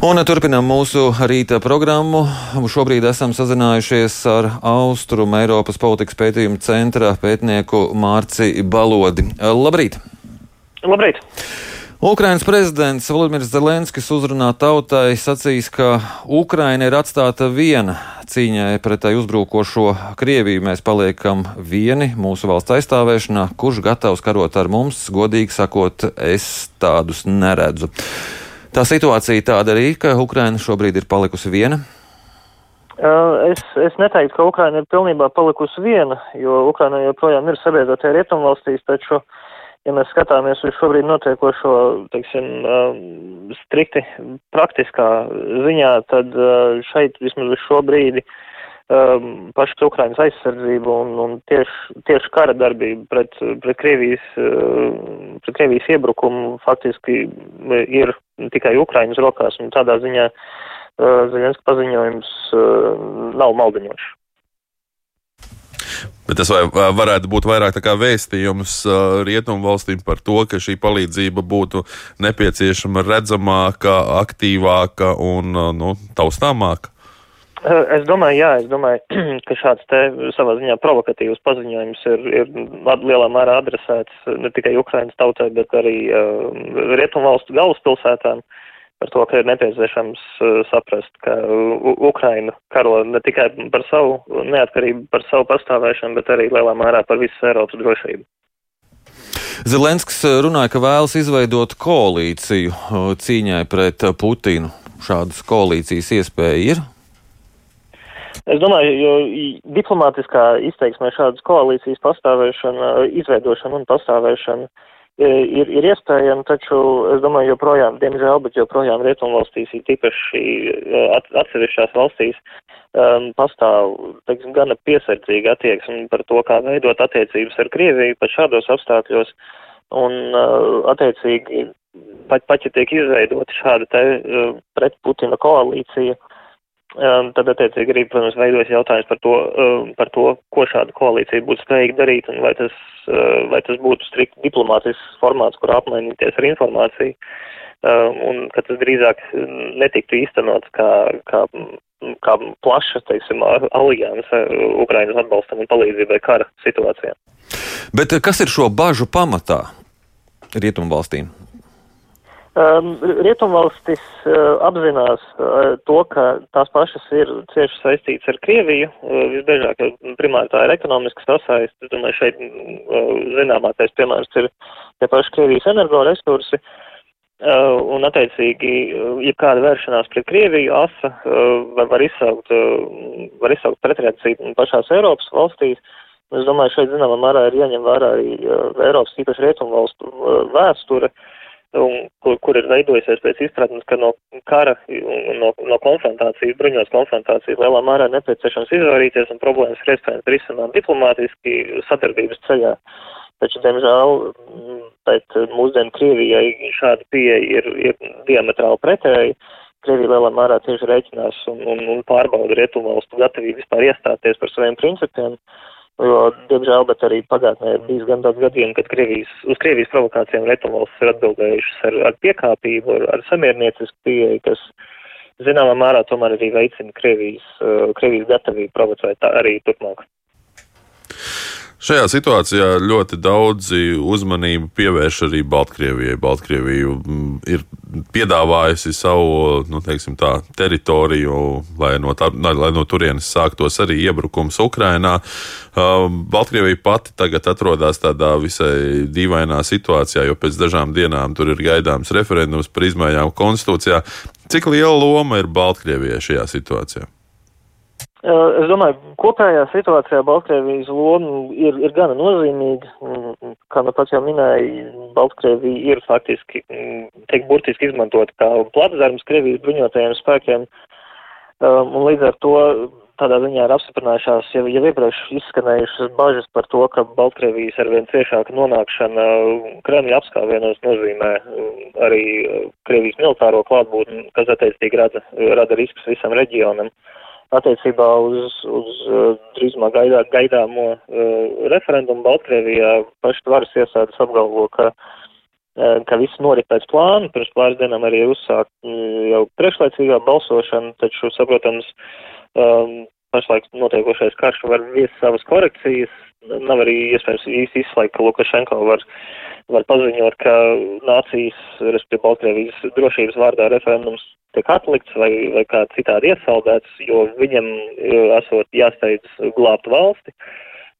Un turpinām mūsu rīta programmu. Šobrīd esam sazinājušies ar Austrum Eiropas politikas pētījuma centra pētnieku Mārci Balodi. Labrīt! Labrīt! Ukrainas prezidents Vladimirs Zelenskis uzrunā tautai sacīs, ka Ukraina ir atstāta viena cīņai pret tai uzbrukošo Krieviju. Mēs paliekam vieni mūsu valsts aizstāvēšanā. Kurš gatavs karot ar mums? Godīgi sakot, es tādus neredzu. Tā situācija tāda arī, ka Ukraina šobrīd ir palikusi viena. Es, es neteiktu, ka Ukraina ir pilnībā palikusi viena, jo Ukraina joprojām ir sabiedrotie rietumvalstīs, taču, ja mēs skatāmies uz šobrīd notiekošo, teiksim, strikti praktiskā ziņā, tad šeit vismaz uz šo brīdi um, pašas Ukrainas aizsardzību un, un tieši, tieši kara darbību pret, pret, Krievijas, uh, pret Krievijas iebrukumu faktiski ir tikai Ukrainas rokās, un tādā ziņā uh, Zelenska paziņojums uh, nav maldiņošs. Bet tas vai, varētu būt vairāk kā vēstījums uh, rietumu valstīm par to, ka šī palīdzība būtu nepieciešama redzamāka, aktīvāka un uh, nu, taustāmāka. Es domāju, jā, es domāju, ka šāds te savā ziņā provokatīvs paziņojums ir, ir lielā mērā adresēts ne tikai Ukrainas tautai, bet arī uh, Rietumvalstu galvaspilsētām par to, ka ir nepieciešams uh, saprast, ka Ukraina karo ne tikai par savu neatkarību, par savu pastāvēšanu, bet arī lielā mērā par visas Eiropas drošību. Zelenskis runāja, ka vēlas izveidot koalīciju cīņai pret Putinu. Šādas koalīcijas iespēja ir? Es domāju, jo diplomātiskā izteiksmē šādas koalīcijas pastāvēšana, izveidošana un pastāvēšana e, ir, ir iespējama, taču es domāju, joprojām, diemžēl, bet joprojām rietumvalstīs, ir tīpaši e, at, atsevišķās valstīs, um, pastāv, teiksim, gana piesardzīga attieksme par to, kā veidot attiecības ar Krieviju pat šādos apstākļos, un uh, attiecīgi, pat, pat ja tiek izveidota šāda te uh, pret Putina koalīcija, uh, tad, attiecīgi, arī, protams, veidojas jautājums par to, um, par to, ko šāda koalīcija būtu spējīga darīt, un vai tas, uh, vai tas būtu strikt diplomātisks formāts, kur apmainīties ar informāciju, un ka tas drīzāk netiktu īstenots kā, kā, kā plaša, teiksim, alianse Ukrainas atbalstam un palīdzībai kara situācijā. Bet kas ir šo bažu pamatā rietumvalstīm? Um, Rietumvalstis uh, apzinās uh, to, ka tās pašas ir cieši saistītas ar Krieviju. Uh, visbiežāk, jo primāri tā ir ekonomiska sasaiste. Es domāju, šeit uh, zināmākais piemērs ir tie paši Krievijas energoresursi. Uh, un, attiecīgi, uh, jebkāda vēršanās pret Krieviju asa uh, var, var izsaukt, uh, var izsaukt pretreakciju pašās Eiropas valstīs. Es domāju, šeit zināmā mērā ir jāņem vērā arī uh, Eiropas, īpaši Rietumvalstu uh, vēsture. Uh, un kur, kur ir veidojusies pēc izpratnes, ka no kara no, no konfrontācijas, bruņos konfrontācijas lielā mērā nepieciešams izvairīties un problēmas ir iespējams risināt diplomātiski sadarbības ceļā. Taču, diemžēl, pēc mūsdienu Krievijai šāda pieeja ir, ir diametrāli pretēji. Krievija lielā mērā tieši rēķinās un, un, un pārbauda rietumvalstu gatavību vispār iestāties par saviem principiem. Uh, Jo, diemžēl, bet arī pagātnē ir bijis gan daudz gadījumu, kad Krievijas, uz Krievijas provokācijām Rietumvalstis ir atbildējušas ar, ar piekāpību, ar, ar samierniecisku pieeju, kas zināmā mērā tomēr arī veicina Krievijas, uh, Krievijas gatavību provocēt arī turpmāk. Šajā situācijā ļoti daudzi uzmanību pievērš arī Baltkrievijai. Baltkrievija mm, ir piedāvājusi savu nu, teiksim, tā, teritoriju, lai no, tā, lai no turienes sāktos arī iebrukums Ukrajinā. Um, Baltkrievija pati tagad atrodas tādā visai dīvainā situācijā, jo pēc dažām dienām tur ir gaidāms referendums par izmaiņām konstitūcijā. Cik liela loma ir Baltkrievijai šajā situācijā? Es domāju, kopējā situācijā Baltkrievijas loma ir, ir gana nozīmīga. Kā nu pats jau minēja, Baltkrievija ir faktiski, tiek burtiski izmantot kā platzarms Krievijas bruņotajiem spēkiem. Un līdz ar to tādā ziņā ir apstiprinājušās jau, jau iepriekš izskanējušas bažas par to, ka Baltkrievijas ar vien ciešāka nonākšana Kremļa apskāvienos nozīmē arī Krievijas militāro klātbūtni, kas attiecīgi rada, rada risks visam reģionam. Uh, attiecībā uz, uz uh, drīzumā gaidā, gaidāmo uh, referendumu Baltkrievijā paši varas iestādes apgalvo, ka ka viss norit pēc plāna. Pirms pāris dienām arī uzsākt jau priekšlaicīgā balsošana, taču, saprotams, um, pašlaik notiekošais karš var viest savas korekcijas. Nav arī iespējams īsti izslēgt, ka Lukašenko var, var paziņot, ka nācijas, respektīvi Baltkrievijas drošības vārdā referendums tiek atlikts vai, vai kā citādi iesaldēts, jo viņam esot jāsteidz glābt valsti.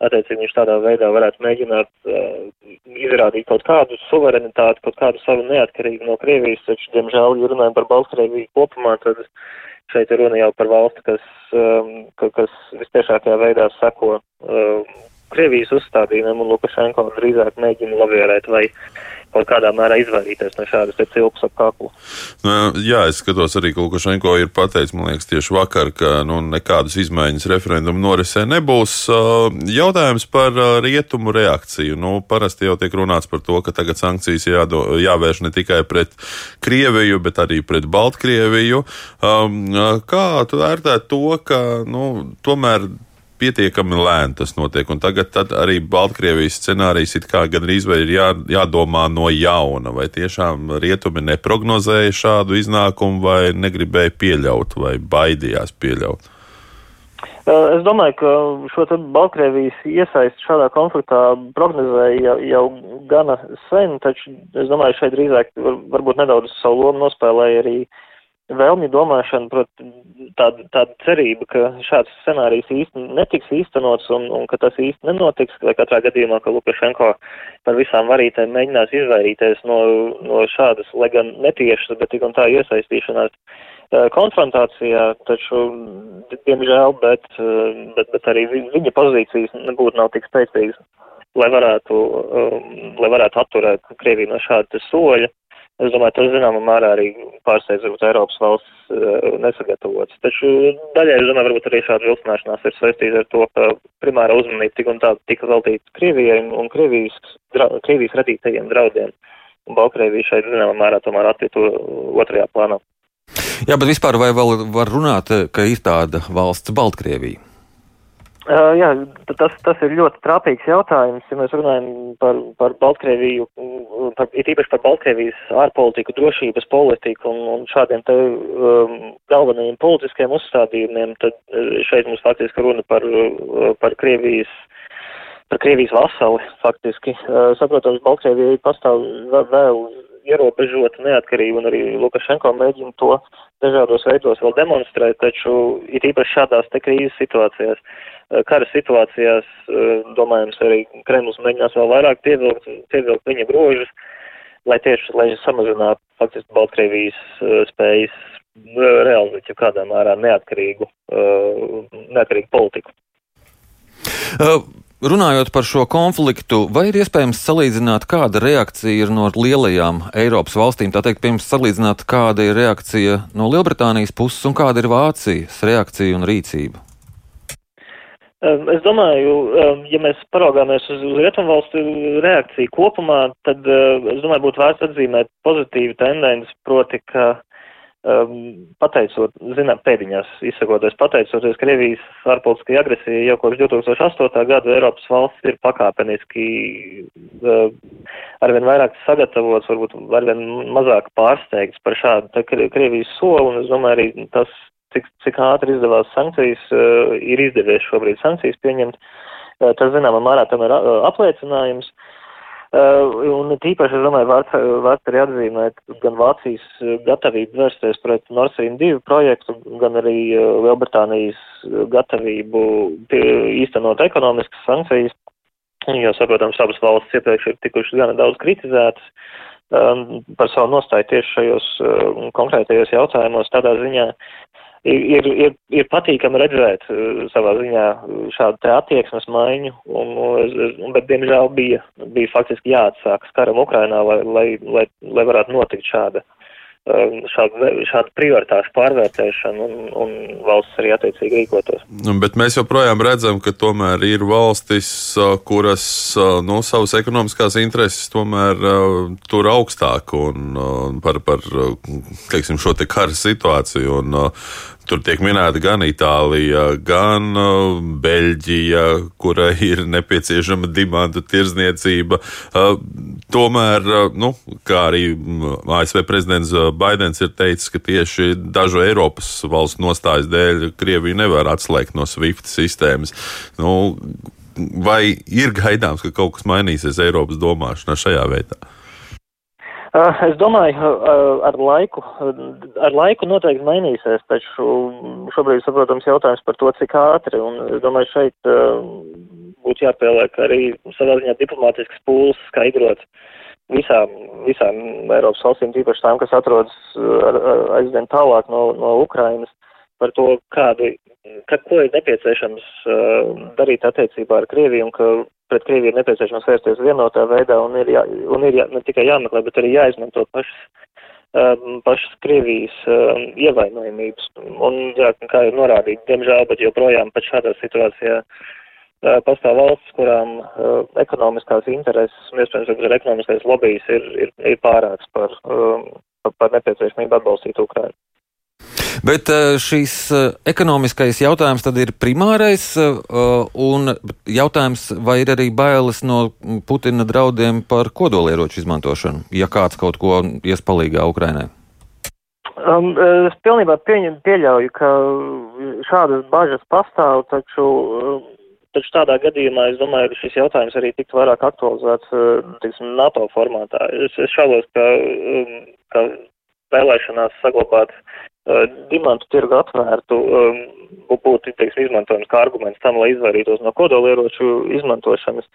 Attiecīgi viņš tādā veidā varētu mēģināt uh, izrādīt kaut kādu suverenitāti, kaut kādu savu neatkarību no Krievijas, taču, diemžēl, ja runājam par Baltkrieviju kopumā, tad šeit ir runa jau par valsti, kas, um, kas vistiešākajā veidā seko uh, Krievijas uzstādījumiem, un Lukašenko drīzāk mēģina lavierēt vai kaut kādā mērā izvairīties no šādas cilpas ap kaklu. Nu, jā, es skatos arī, ka Lukašenko ir pateicis, man liekas, tieši vakar, ka nu, nekādas izmaiņas referendumu norisē nebūs. Jautājums par rietumu reakciju. Nu, parasti jau tiek runāts par to, ka tagad sankcijas jādo, jāvērš ne tikai pret Krieviju, bet arī pret Baltkrieviju. Kā tu vērtē to, ka nu, tomēr pietiekami lēni tas notiek. Un tagad arī Baltkrievijas scenārijs kā gandrīz vai ir jā, jādomā no jauna. Vai tiešām rietumi neprognozēja šādu iznākumu, vai negribēja pieļaut, vai baidījās pieļaut? Es domāju, ka šo Baltkrievijas iesaisti šādā konfliktā prognozēja jau, jau gana sen, taču es domāju, šeit drīzāk var, varbūt nedaudz savu lomu nospēlēja arī uh, vēlmi domāšana, proti, tāda, tāda cerība, ka šāds scenārijs īsti netiks īstenots un, un ka tas īsti nenotiks, vai katrā gadījumā, ka Lukašenko par visām varītēm mēģinās izvairīties no, no šādas, lai gan netiešas, bet tik un tā iesaistīšanās konfrontācijā, taču, diemžēl, bet, bet, bet arī viņa pozīcijas nebūtu nav tik spēcīgas, lai varētu, lai varētu atturēt Krieviju no šāda soļa. Es domāju, tas zināmā mērā arī pārsteidz varbūt Eiropas valsts uh, nesagatavots. Taču daļai, es domāju, varbūt arī šāda vilcināšanās ir saistīta ar to, ka primāra uzmanība tik un tā tika veltīta Krievijai un Krievijas, dra, Krievijas radītajiem draudiem. Un Baltkrievija šeit zināmā mērā tomēr atkrita otrajā plānā. Jā, bet vispār vai vēl var runāt, ka ir tāda valsts Baltkrievija? Uh, jā, tas, tas ir ļoti trāpīgs jautājums, ja mēs runājam par, par Baltkrieviju, par, it īpaši par Baltkrievijas ārpolitiku, drošības politiku un, un šādiem te um, galvenajiem politiskiem uzstādījumiem, tad šeit mums faktiski runa par, par Krievijas, par Krievijas vasali, faktiski. Uh, saprotams, Baltkrievijai pastāv vēl ierobežota neatkarība un arī Lukašenko mēģina to dažādos veidos vēl demonstrēt, taču it īpaši šādās te krīzes situācijās. Eh, kara situācijās, eh, domājams, arī Kremlis mēģinās vēl vairāk pievilkt, pievilkt viņa grožus, lai tieši, lai samazinātu faktiski Baltkrievijas eh, spējas realizēt jau kādā mērā neatkarīgu, neatkarīgu politiku. Uh. Runājot par šo konfliktu, vai ir iespējams salīdzināt, kāda reakcija ir no lielajām Eiropas valstīm? Tā teikt, pirms salīdzināt, kāda ir reakcija no Lielbritānijas puses un kāda ir Vācijas reakcija un rīcība? Es domāju, ja mēs paraugāmies uz, uz rietumvalstu reakciju kopumā, tad es domāju, būtu vērts atzīmēt pozitīvu tendenci, proti, ka um, pateicot, zinām, pēdiņās izsakoties, pateicoties Krievijas ārpolitiskajai agresijai jau kopš 2008. gada Eiropas valsts ir pakāpeniski uh, arvien vairāk sagatavots, varbūt arvien mazāk pārsteigts par šādu Krievijas soli, un es domāju, arī tas cik, cik ātri izdevās sankcijas, uh, ir izdevies šobrīd sankcijas pieņemt. Uh, tas, zināmā mērā, tam ir apliecinājums. Uh, un tīpaši, es domāju, vārds, vārds arī atzīmēt gan Vācijas gatavību vērsties pret Nord Stream 2 projektu, gan arī uh, Lielbritānijas gatavību pie, īstenot ekonomiskas sankcijas, jo, saprotams, abas valsts iepriekš ir tikušas gana daudz kritizētas um, par savu nostāju tieši šajos uh, konkrētajos jautājumos, tādā ziņā ir, ir, ir patīkami redzēt uh, savā ziņā uh, šādu attieksmes maiņu, un, un, bet, diemžēl, bija, bija faktiski jāatsākas karam Ukrainā, lai, lai, lai, lai varētu notikt šāda šādu, šādu prioritāšu pārvērtēšanu un, un valsts arī attiecīgi rīkotos. Nu, bet mēs joprojām redzam, ka tomēr ir valstis, uh, kuras nu, savas ekonomiskās intereses tomēr uh, tur augstāk un uh, par, par teiksim, šo te kara situāciju. Un, Tur tiek minēta gan Itālija, gan Beļģija, kurai ir nepieciešama dimanta tirzniecība. Tomēr, nu, kā arī ASV prezidents Baidens ir teicis, ka tieši dažu Eiropas valstu nostājas dēļ Krieviju nevar atslēgt no SWIFT sistēmas. Nu, vai ir gaidāms, ka kaut kas mainīsies Eiropas domāšanā šajā veidā? Uh, es domāju, uh, ar laiku, ar laiku noteikti mainīsies, taču šobrīd, saprotams, jautājums par to, cik ātri, un es domāju, šeit uh, būtu jāpieliek arī savā ziņā diplomātisks pūls skaidrot visām, visām Eiropas valstīm, tīpaši tām, kas atrodas aizvien tālāk no, no Ukrainas, par to, kādu, ka, ko ir nepieciešams darīt attiecībā ar Krieviju un ka pret Krieviju ir nepieciešams vērsties vienotā veidā un ir, jā, un ir jā, ne tikai jāmeklē, bet arī jāizmanto pašas, um, pašas Krievijas um, ievainojumības. Un, jā, kā jau norādīt, diemžēl, bet joprojām pat šādā situācijā uh, pastāv valsts, kurām uh, ekonomiskās intereses un, iespējams, arī ekonomiskais lobbyis ir, ir, ir pārāks par, um, par nepieciešamību atbalstīt Ukrainu. Bet eh, šīs eh, ekonomiskais jautājums tad ir primārais, eh, un jautājums, vai ir arī bailes no Putina draudiem par kodolieroču izmantošanu, ja kāds kaut ko ies palīgā Ukrainai? Um, es pilnībā pieņem, pieļauju, ka šādas bažas pastāv, taču, taču tādā gadījumā es domāju, ka šis jautājums arī tiktu vairāk aktualizēts, tiksim, NATO formātā. Es, es šaubos, ka, ka vēlēšanās saglabāt dimantu tirgu atvērtu um, būtu, teiksim, izmantojams kā arguments tam, lai izvairītos no kodolieroču izmantošanas.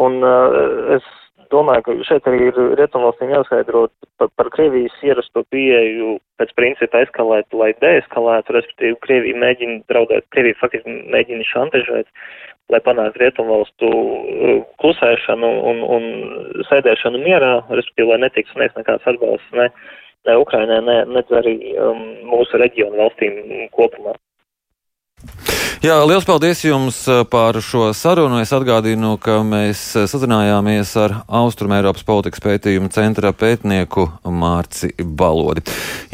Un uh, es domāju, ka šeit arī ir rietumvalstīm jāskaidro par, par Krievijas ierasto pieeju pēc principa eskalēt, lai deeskalētu, respektīvi Krievija mēģina draudēt, Krievija faktiski mēģina šantažēt, lai panāktu rietumvalstu klusēšanu un, un sēdēšanu mierā, respektīvi, lai netiktu sniegts nekāds atbalsts ne ne Ukrainai, ne, ne arī um, mūsu reģionu valstīm kopumā. Jā, liels paldies jums uh, par šo sarunu. Es atgādinu, ka mēs uh, sazinājāmies ar Austrumēropas politikas pētījuma centra pētnieku Mārci Balodi. Jā,